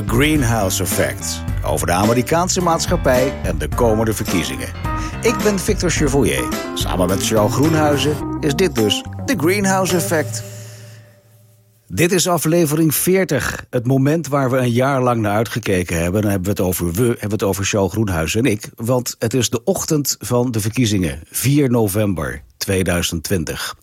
The Greenhouse Effect. Over de Amerikaanse maatschappij en de komende verkiezingen. Ik ben Victor Chevoyer. Samen met Charles Groenhuizen is dit dus The Greenhouse Effect. Dit is aflevering 40. Het moment waar we een jaar lang naar uitgekeken hebben. Dan hebben we het over we, hebben we het over Charles Groenhuizen en ik. Want het is de ochtend van de verkiezingen. 4 november 2020.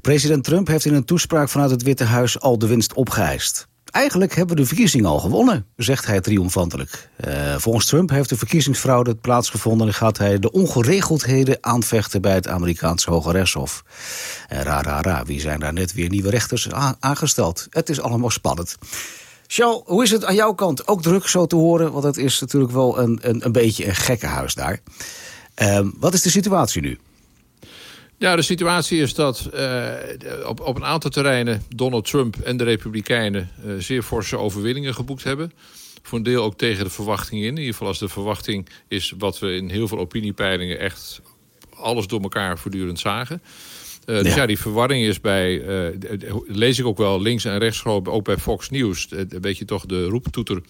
President Trump heeft in een toespraak vanuit het Witte Huis al de winst opgeëist. Eigenlijk hebben we de verkiezing al gewonnen, zegt hij triomfantelijk. Uh, volgens Trump heeft de verkiezingsfraude plaatsgevonden... en gaat hij de ongeregeldheden aanvechten bij het Amerikaanse Hoge Rechtshof. En ra, ra, ra, wie zijn daar net weer nieuwe rechters aangesteld? Het is allemaal spannend. Charles, hoe is het aan jouw kant? Ook druk zo te horen, want het is natuurlijk wel een, een, een beetje een gekkenhuis daar. Uh, wat is de situatie nu? Ja, de situatie is dat uh, op, op een aantal terreinen Donald Trump en de Republikeinen uh, zeer forse overwinningen geboekt hebben. Voor een deel ook tegen de verwachting in. In ieder geval als de verwachting is wat we in heel veel opiniepeilingen echt alles door elkaar voortdurend zagen. Uh, dus ja. die verwarring is bij, lees ik ook wel links en rechts, ook bij Fox News, een beetje toch de roeptoeter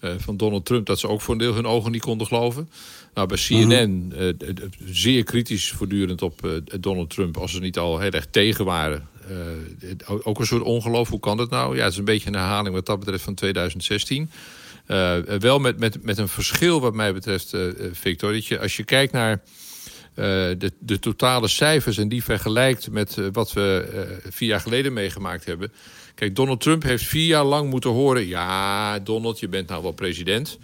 van Donald Trump, dat ze ook voor een deel hun ogen niet konden geloven. Nou, bij CNN uh, mhm. zeer kritisch voortdurend op uh, Donald Trump... als ze niet al heel erg tegen waren. Ook een soort ongeloof, hoe kan dat nou? Ja, het is een beetje een herhaling wat dat betreft van 2016. wel met, met, met een verschil wat mij betreft, Victor. Dat je, als je kijkt naar de, de totale cijfers... en die vergelijkt met wat we vier jaar geleden meegemaakt hebben... Kijk, Donald Trump heeft vier jaar lang moeten horen... ja, Donald, je bent nou wel president...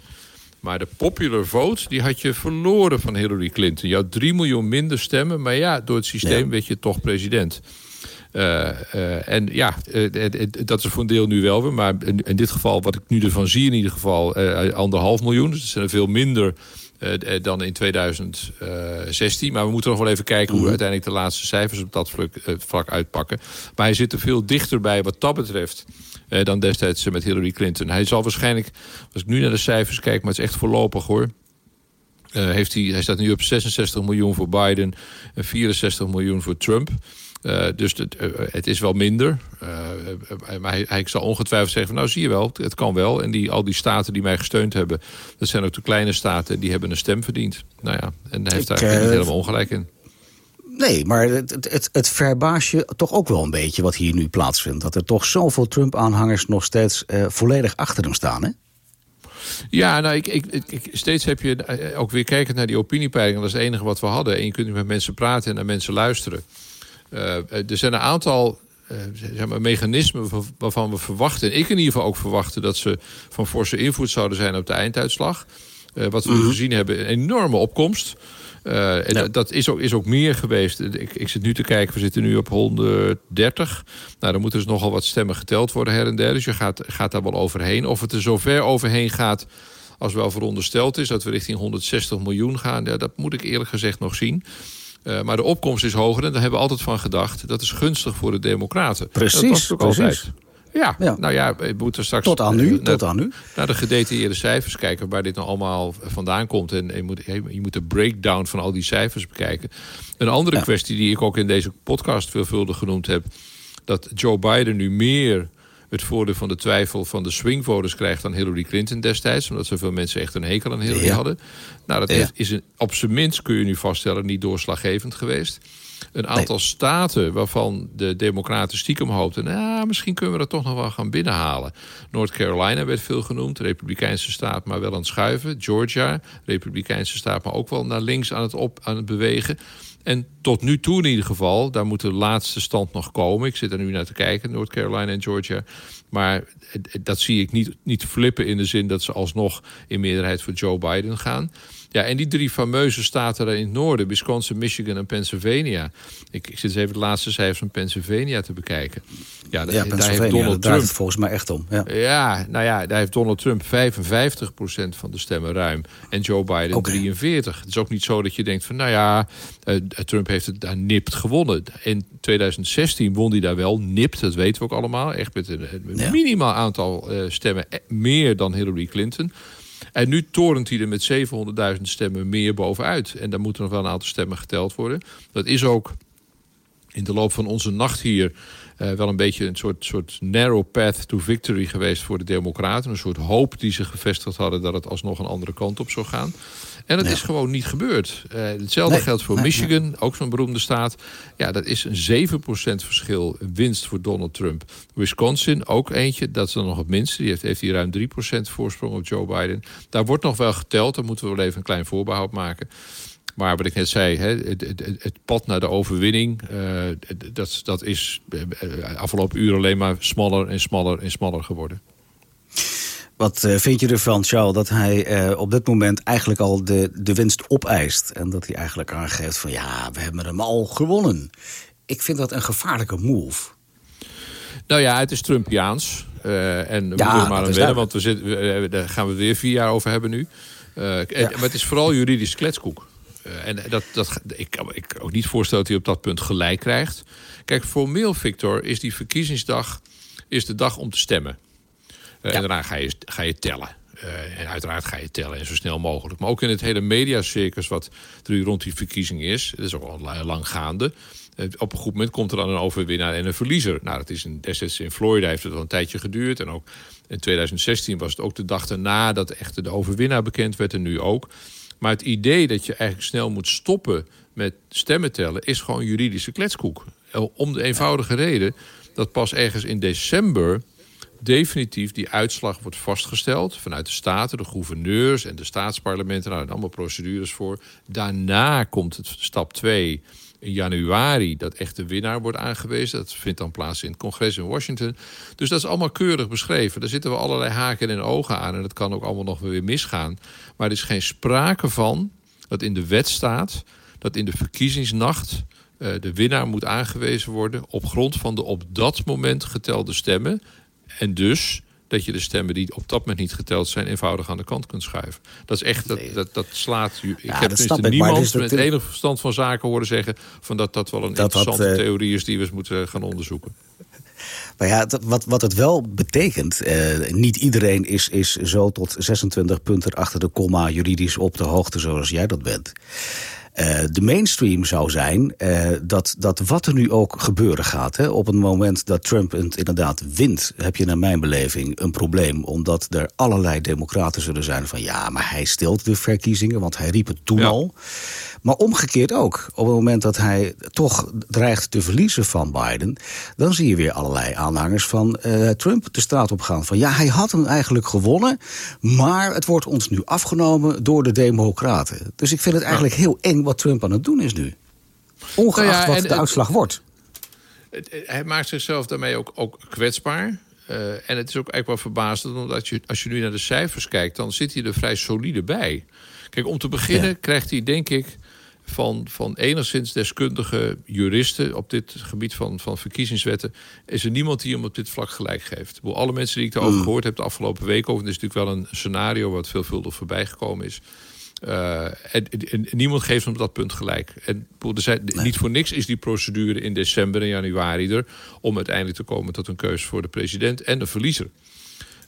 Maar de popular vote, die had je verloren van Hillary Clinton. Je had 3 miljoen minder stemmen, maar ja, door het systeem ja. werd je toch president. Uh, uh, en ja, uh, dat is voor een deel nu wel weer. Maar in, in, dit geval, wat ik nu ervan zie in ieder geval, anderhalf miljoen. Dus dat zijn er veel minder dan in 2016. Maar we moeten nog wel even kijken hoe mm uiteindelijk de laatste cijfers op dat vlak, vlak uitpakken. Maar hij zit er veel dichterbij wat dat betreft eh, dan destijds met Hillary Clinton. Hij zal waarschijnlijk, als ik nu naar de cijfers kijk, maar het is echt voorlopig hoor. Heeft hij, hij staat nu op 66 miljoen voor Biden en 64 miljoen voor Trump. Uh, dus het, uh, het, is wel minder. Uh, maar hij, hij, zal ongetwijfeld zeggen: van, Nou, zie je wel, het kan wel. En die, al die staten die mij gesteund hebben, dat zijn ook de kleine staten, die hebben een stem verdiend. Nou ja, en hij heeft daar helemaal ongelijk in. Nee, maar het, het, het verbaast je toch ook wel een beetje wat hier nu plaatsvindt. Dat er toch zoveel Trump-aanhangers nog steeds volledig achter hem staan, hè? Ja, nou, ik, ik, ik, steeds heb je eh, ook weer kijkend naar die opiniepeilingen. Dat is het enige wat we hadden. En je kunt met mensen praten en naar mensen luisteren. Uh, er zijn een aantal uh, zeg maar, mechanismen waarvan we verwachten... en ik in ieder geval ook verwachten... dat ze van forse invloed zouden zijn op de einduitslag. Uh, wat we mm -hmm. gezien hebben, een enorme opkomst... Uh, en dat is ook, is ook meer geweest. Ik, ik zit nu te kijken, we zitten nu op 130. Nou, dan moeten dus nogal wat stemmen geteld worden her en der. Dus je gaat, gaat daar wel overheen. Of het er zo ver overheen gaat als wel verondersteld is... dat we richting 160 miljoen gaan, ja, dat moet ik eerlijk gezegd nog zien. Uh, maar de opkomst is hoger en daar hebben we altijd van gedacht. Dat is gunstig voor de democraten. Precies, dat precies. Altijd. Ja, ja, nou ja, we moeten straks... Tot aan nu, tot aan nu. Naar de gedetailleerde cijfers kijken waar dit nou allemaal vandaan komt. En je moet, je moet de breakdown van al die cijfers bekijken. Een andere ja. kwestie die ik ook in deze podcast veelvuldig genoemd heb... dat Joe Biden nu meer het voordeel van de twijfel van de swingvoters krijgt dan Hillary Clinton destijds. Omdat zoveel mensen echt een hekel aan Hillary ja. hadden. Nou, dat ja. is een, op zijn minst, kun je nu vaststellen, niet doorslaggevend geweest een aantal nee. staten waarvan de democraten stiekem hoopten... nou, misschien kunnen we dat toch nog wel gaan binnenhalen. North Carolina werd veel genoemd, republikeinse staat, maar wel aan het schuiven. Georgia, republikeinse staat, maar ook wel naar links aan het, op, aan het bewegen. En tot nu toe in ieder geval, daar moet de laatste stand nog komen. Ik zit er nu naar te kijken, North Carolina en Georgia. Maar dat zie ik niet, niet flippen in de zin dat ze alsnog in meerderheid voor Joe Biden gaan. Ja, en die drie fameuze staten daar in het noorden, Wisconsin, Michigan en Pennsylvania. Ik, ik zit eens even de laatste cijfers van Pennsylvania te bekijken. Ja, daar, ja daar heeft Donald Trump het volgens mij echt om. Ja. ja, nou ja, daar heeft Donald Trump 55% van de stemmen ruim. En Joe Biden okay. 43. Het is ook niet zo dat je denkt van, nou ja, uh, Trump heeft het daar nipt gewonnen. In 2016 won hij daar wel nipt, dat weten we ook allemaal. Echt met een, een ja. minimaal aantal uh, stemmen meer dan Hillary Clinton. En nu torent hij er met 700.000 stemmen meer bovenuit. En daar moeten nog wel een aantal stemmen geteld worden. Dat is ook in de loop van onze nacht hier wel een beetje een soort, soort narrow path to victory geweest voor de Democraten. Een soort hoop die ze gevestigd hadden dat het alsnog een andere kant op zou gaan. En dat is gewoon niet gebeurd. Uh, hetzelfde geldt voor Michigan, ook zo'n beroemde staat. Ja, dat is een 7% verschil winst voor Donald Trump. Wisconsin, ook eentje, dat is dan nog het minste. Die heeft, heeft hier ruim 3% voorsprong op Joe Biden. Daar wordt nog wel geteld, daar moeten we wel even een klein voorbehoud maken. Maar wat ik net zei, het, het, het pad naar de overwinning... Uh, dat, dat is uh, afgelopen uren alleen maar smaller en smaller en smaller geworden. Wat vind je ervan, Charles, dat hij op dit moment eigenlijk al de, de winst opeist? En dat hij eigenlijk aangeeft van ja, we hebben hem al gewonnen. Ik vind dat een gevaarlijke move. Nou ja, het is Trumpiaans. Uh, en we ja, moeten er maar aan wennen, want we zitten, daar gaan we weer vier jaar over hebben nu. Ja. Maar het is vooral juridisch kletskoek. En dat, dat, ik kan ik ook niet voorstellen dat hij op dat punt gelijk krijgt. Kijk, formeel, Victor, is die verkiezingsdag is de dag om te stemmen. Eh, en daarna ga je, ga je tellen. Uh, en uiteraard ga je tellen en zo snel mogelijk. Maar ook in het hele mediacircus wat er rond die verkiezing is. Dat is ook al lang gaande. Uh, op een goed moment komt er dan een overwinnaar en een verliezer. Nou, dat is in, destijds in Florida heeft het al een tijdje geduurd. En ook in 2016 was het ook de dag daarna dat echt de overwinnaar bekend werd. En nu ook. Maar het idee dat je eigenlijk snel moet stoppen met stemmen tellen... is gewoon juridische kletskoek. Om de eenvoudige reden dat pas ergens in december definitief die uitslag wordt vastgesteld vanuit de staten, de gouverneurs en de staatsparlementen. Nou, allemaal procedures voor. Daarna komt het stap 2 in januari dat echt de winnaar wordt aangewezen. Dat vindt dan plaats in het congres in Washington. Dus dat is allemaal keurig beschreven. Daar zitten we allerlei haken en ogen aan. En dat kan ook allemaal nog weer misgaan. Maar er is geen sprake van dat in de wet staat... dat in de verkiezingsnacht uh, de winnaar moet aangewezen worden... op grond van de op dat moment getelde stemmen... En dus dat je de stemmen die op dat moment niet geteld zijn... eenvoudig aan de kant kunt schuiven. Dat is echt, dat, dat, dat slaat... Ik ja, heb tenminste niemand met enig verstand van zaken horen zeggen... Van dat dat wel een interessante uh, theorie is die we eens moeten gaan onderzoeken. Maar ja, wat, wat het wel betekent, eh, niet iedereen is, is zo tot 26 punten achter de komma juridisch op de hoogte zoals jij dat bent. Uh, de mainstream zou zijn uh, dat, dat wat er nu ook gebeuren gaat... Hè, op het moment dat Trump het inderdaad wint... heb je naar mijn beleving een probleem. Omdat er allerlei democraten zullen zijn van... ja, maar hij stilt de verkiezingen, want hij riep het toen ja. al. Maar omgekeerd ook. Op het moment dat hij toch dreigt te verliezen van Biden... dan zie je weer allerlei aanhangers van uh, Trump de straat op gaan. Van ja, hij had hem eigenlijk gewonnen... maar het wordt ons nu afgenomen door de democraten. Dus ik vind het eigenlijk heel eng wat Trump aan het doen is nu. Ongeacht nou ja, wat de uitslag wordt. hij maakt zichzelf daarmee ook, ook kwetsbaar. Uh, en het is ook eigenlijk wel verbazend, omdat je, als je nu naar de cijfers kijkt, dan zit hij er vrij solide bij. Kijk, om te beginnen ja. krijgt hij, denk ik, van, van enigszins deskundige juristen op dit gebied van, van verkiezingswetten, is er niemand die hem op dit vlak gelijk geeft. Alle mensen die ik erover mm. gehoord heb de afgelopen week over, het is natuurlijk wel een scenario wat veelvuldig voorbij gekomen is. Uh, en, en, niemand geeft hem op dat punt gelijk. En er zijn, nee. niet voor niks is die procedure in december en januari er... om uiteindelijk te komen tot een keuze voor de president en de verliezer.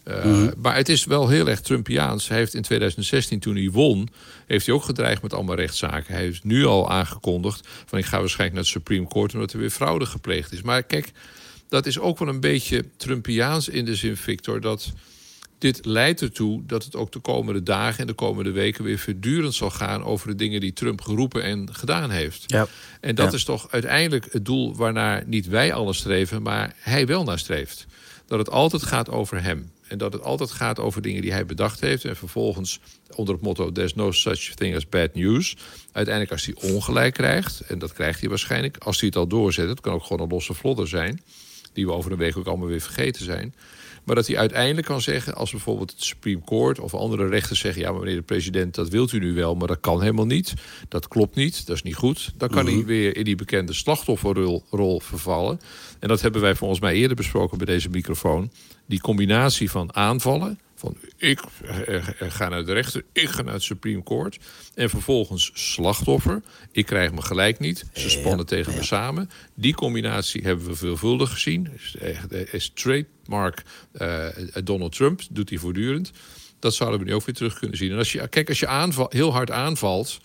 Uh, mm -hmm. Maar het is wel heel erg Trumpiaans. Hij heeft in 2016, toen hij won, heeft hij ook gedreigd met allemaal rechtszaken. Hij heeft nu al aangekondigd van ik ga waarschijnlijk naar het Supreme Court... omdat er weer fraude gepleegd is. Maar kijk, dat is ook wel een beetje Trumpiaans in de zin, Victor... dat dit leidt ertoe dat het ook de komende dagen en de komende weken weer voortdurend zal gaan over de dingen die Trump geroepen en gedaan heeft. Ja. En dat ja. is toch uiteindelijk het doel waarnaar niet wij alle streven, maar hij wel naar streeft. Dat het altijd gaat over hem. En dat het altijd gaat over dingen die hij bedacht heeft. En vervolgens onder het motto: There's no such thing as bad news. Uiteindelijk, als hij ongelijk krijgt, en dat krijgt hij waarschijnlijk, als hij het al doorzet, het kan ook gewoon een losse vlodder zijn, die we over een week ook allemaal weer vergeten zijn. Maar dat hij uiteindelijk kan zeggen, als bijvoorbeeld het Supreme Court of andere rechters zeggen: ja, maar meneer de president, dat wilt u nu wel, maar dat kan helemaal niet. Dat klopt niet, dat is niet goed. Dan kan hij weer in die bekende slachtofferrol rol vervallen. En dat hebben wij volgens mij eerder besproken bij deze microfoon. Die combinatie van aanvallen, van ik ga naar de rechter, ik ga naar het Supreme Court. En vervolgens slachtoffer, ik krijg me gelijk niet. Ze spannen tegen me samen. Die combinatie hebben we veelvuldig gezien. Is trademark uh, Donald Trump, doet hij voortdurend. Dat zouden we nu ook weer terug kunnen zien. En als je, kijk, als je aanval, heel hard aanvalt,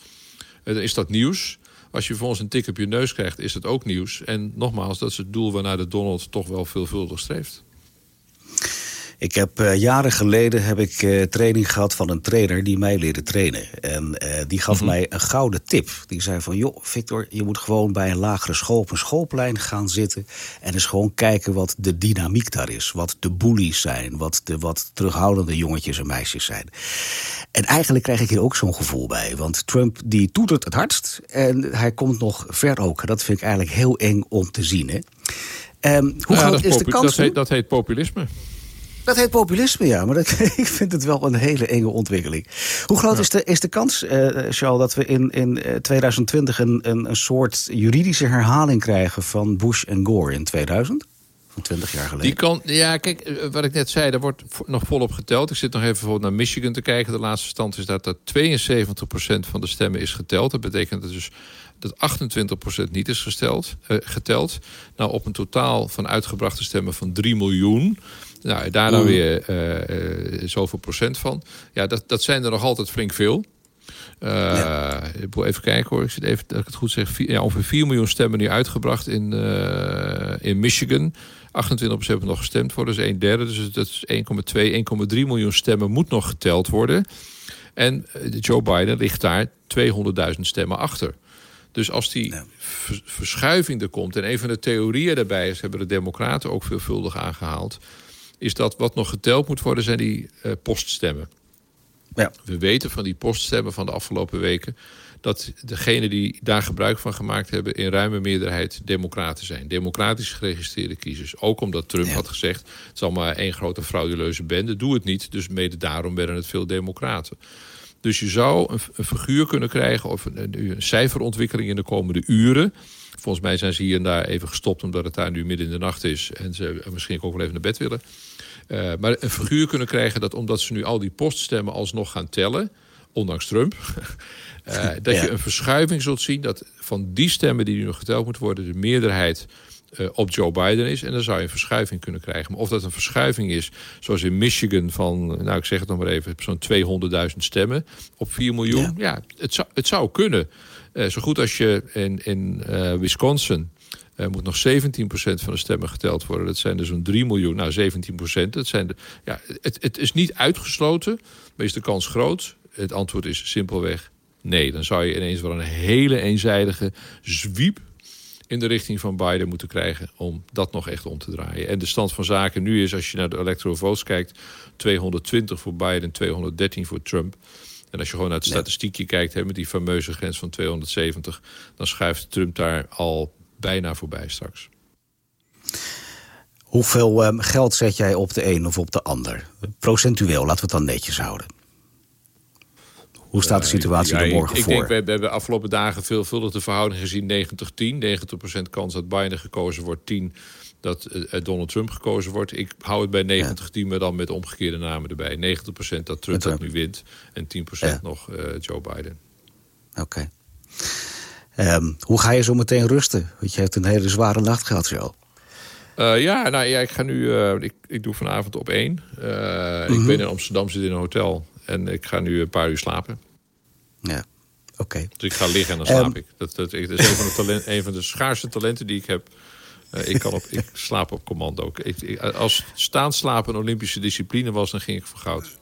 dan is dat nieuws. Als je volgens een tik op je neus krijgt, is het ook nieuws. En nogmaals, dat is het doel waarnaar de Donald toch wel veelvuldig streeft. Ik heb uh, jaren geleden heb ik uh, training gehad van een trainer die mij leerde trainen. En uh, die gaf mm -hmm. mij een gouden tip. Die zei van, joh, Victor, je moet gewoon bij een lagere school op een schoolplein gaan zitten. En eens gewoon kijken wat de dynamiek daar is. Wat de bullies zijn. Wat de wat terughoudende jongetjes en meisjes zijn. En eigenlijk krijg ik hier ook zo'n gevoel bij. Want Trump die toetert het hardst. En hij komt nog ver ook. Dat vind ik eigenlijk heel eng om te zien. Hè? Um, hoe ja, groot is de kans? Dat heet, dat heet populisme. Dat heet populisme, ja. Maar dat, ik vind het wel een hele enge ontwikkeling. Hoe groot ja. is, de, is de kans, uh, Charles, dat we in, in 2020 een, een, een soort juridische herhaling krijgen van Bush en Gore in 2000? Van 20 jaar geleden. Die kan, ja, kijk, wat ik net zei, daar wordt nog volop geteld. Ik zit nog even bijvoorbeeld naar Michigan te kijken. De laatste stand is dat, dat 72% van de stemmen is geteld. Dat betekent dat dus dat 28% niet is gesteld, uh, geteld. Nou, op een totaal van uitgebrachte stemmen van 3 miljoen. Nou, daar dan weer uh, zoveel procent van. Ja, dat, dat zijn er nog altijd flink veel. Uh, ja. Ik wil even kijken hoor. Ik zit even dat ik het goed zeg. Vier, ja, ongeveer 4 miljoen stemmen nu uitgebracht in, in Michigan. 28% hebben nog gestemd voor, dus een derde. Dus dat is 1,2, 1,3 miljoen stemmen moet nog geteld worden. En Joe Biden ligt daar 200.000 stemmen achter. Dus als die ja. verschuiving er komt, en een van de theorieën daarbij is, hebben de Democraten ook veelvuldig aangehaald, is dat wat nog geteld moet worden, zijn die uh, poststemmen. Ja. We weten van die poststemmen van de afgelopen weken dat degenen die daar gebruik van gemaakt hebben in ruime meerderheid democraten zijn. Democratisch geregistreerde kiezers. Ook omdat Trump ja. had gezegd, het zal maar één grote frauduleuze bende. Doe het niet, dus mede daarom werden het veel democraten. Dus je zou een, een figuur kunnen krijgen of een, een, cijferontwikkeling in de komende uren. Volgens mij zijn ze hier en daar even gestopt omdat het daar nu midden in de nacht is. En ze misschien ook wel even naar bed willen. Uh, maar een figuur kunnen krijgen dat omdat ze nu al die poststemmen alsnog gaan tellen, ondanks Trump, uh, dat ja. je een verschuiving zult zien dat van die stemmen die nu nog geteld moeten worden, de meerderheid uh, op Joe Biden is. En dan zou je een verschuiving kunnen krijgen. Maar of dat een verschuiving is, zoals in Michigan van, nou ik zeg het nog maar even, zo'n 200.000 stemmen op 4 miljoen. Ja, ja het, zou, het zou kunnen. Uh, zo goed als je in, in uh, Wisconsin uh, moet nog 17% van de stemmen geteld worden. Dat zijn er zo'n 3 miljoen. Nou, 17%. Dat zijn de, ja, het, het is niet uitgesloten, maar is de kans groot? Het antwoord is simpelweg nee. Dan zou je ineens wel een hele eenzijdige zwiep in de richting van Biden moeten krijgen om dat nog echt om te draaien. En de stand van zaken nu is, als je naar de electoral votes kijkt, 220 voor Biden, 213 voor Trump. En als je gewoon naar het statistiekje kijkt, hè, met die fameuze grens van 270, dan schuift Trump daar al bijna voorbij straks. Hoeveel um, geld zet jij op de een of op de ander? Procentueel, laten we het dan netjes houden. Hoe staat de situatie ja, er morgen ik, voor? Ik denk, we hebben de afgelopen dagen veelvuldig de verhouding gezien 90-10. 90%, kans dat Biden gekozen wordt, 10 dat uh, Donald Trump gekozen wordt. Ik hou het bij 90-10, ja. maar dan met omgekeerde namen erbij. 90% dat Trump dat nu wint en 10% ja. nog uh, Joe Biden. Oké. Okay. Um, hoe ga je zo meteen rusten? Want je hebt een hele zware nacht gehad, zo. Uh, ja, nou ja, ik ga nu. Uh, ik, ik doe vanavond op één. Uh, -hmm. Ik ben in Amsterdam, zit in een hotel. En ik ga nu een paar uur slapen. Ja, oké. Okay. Dus ik ga liggen en dan slaap um, ik. Dat, dat, dat, is een van, de talent, een van de schaarste talenten die ik heb. ik, kan op, ik slaap op commando. Ik, ik, als staan slapen een Olympische discipline was, dan ging ik voor goud.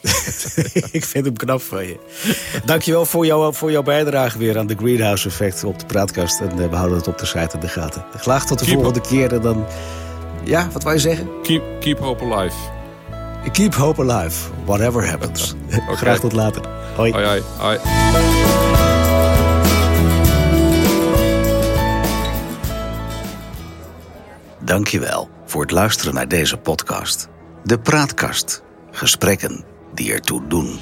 ik vind hem knap van je. Dankjewel voor, jou, voor jouw bijdrage weer aan de Greenhouse Effect op de praatkast. En we houden het op de site in de gaten. Graag tot de keep volgende keer. En dan, ja, wat wou je zeggen? Keep, keep hope alive. Keep hope alive, whatever happens. okay. Graag tot later. Hoi. Hoi, hoi. hoi. Dankjewel voor het luisteren naar deze podcast. De Praatkast. Gesprekken die ertoe doen.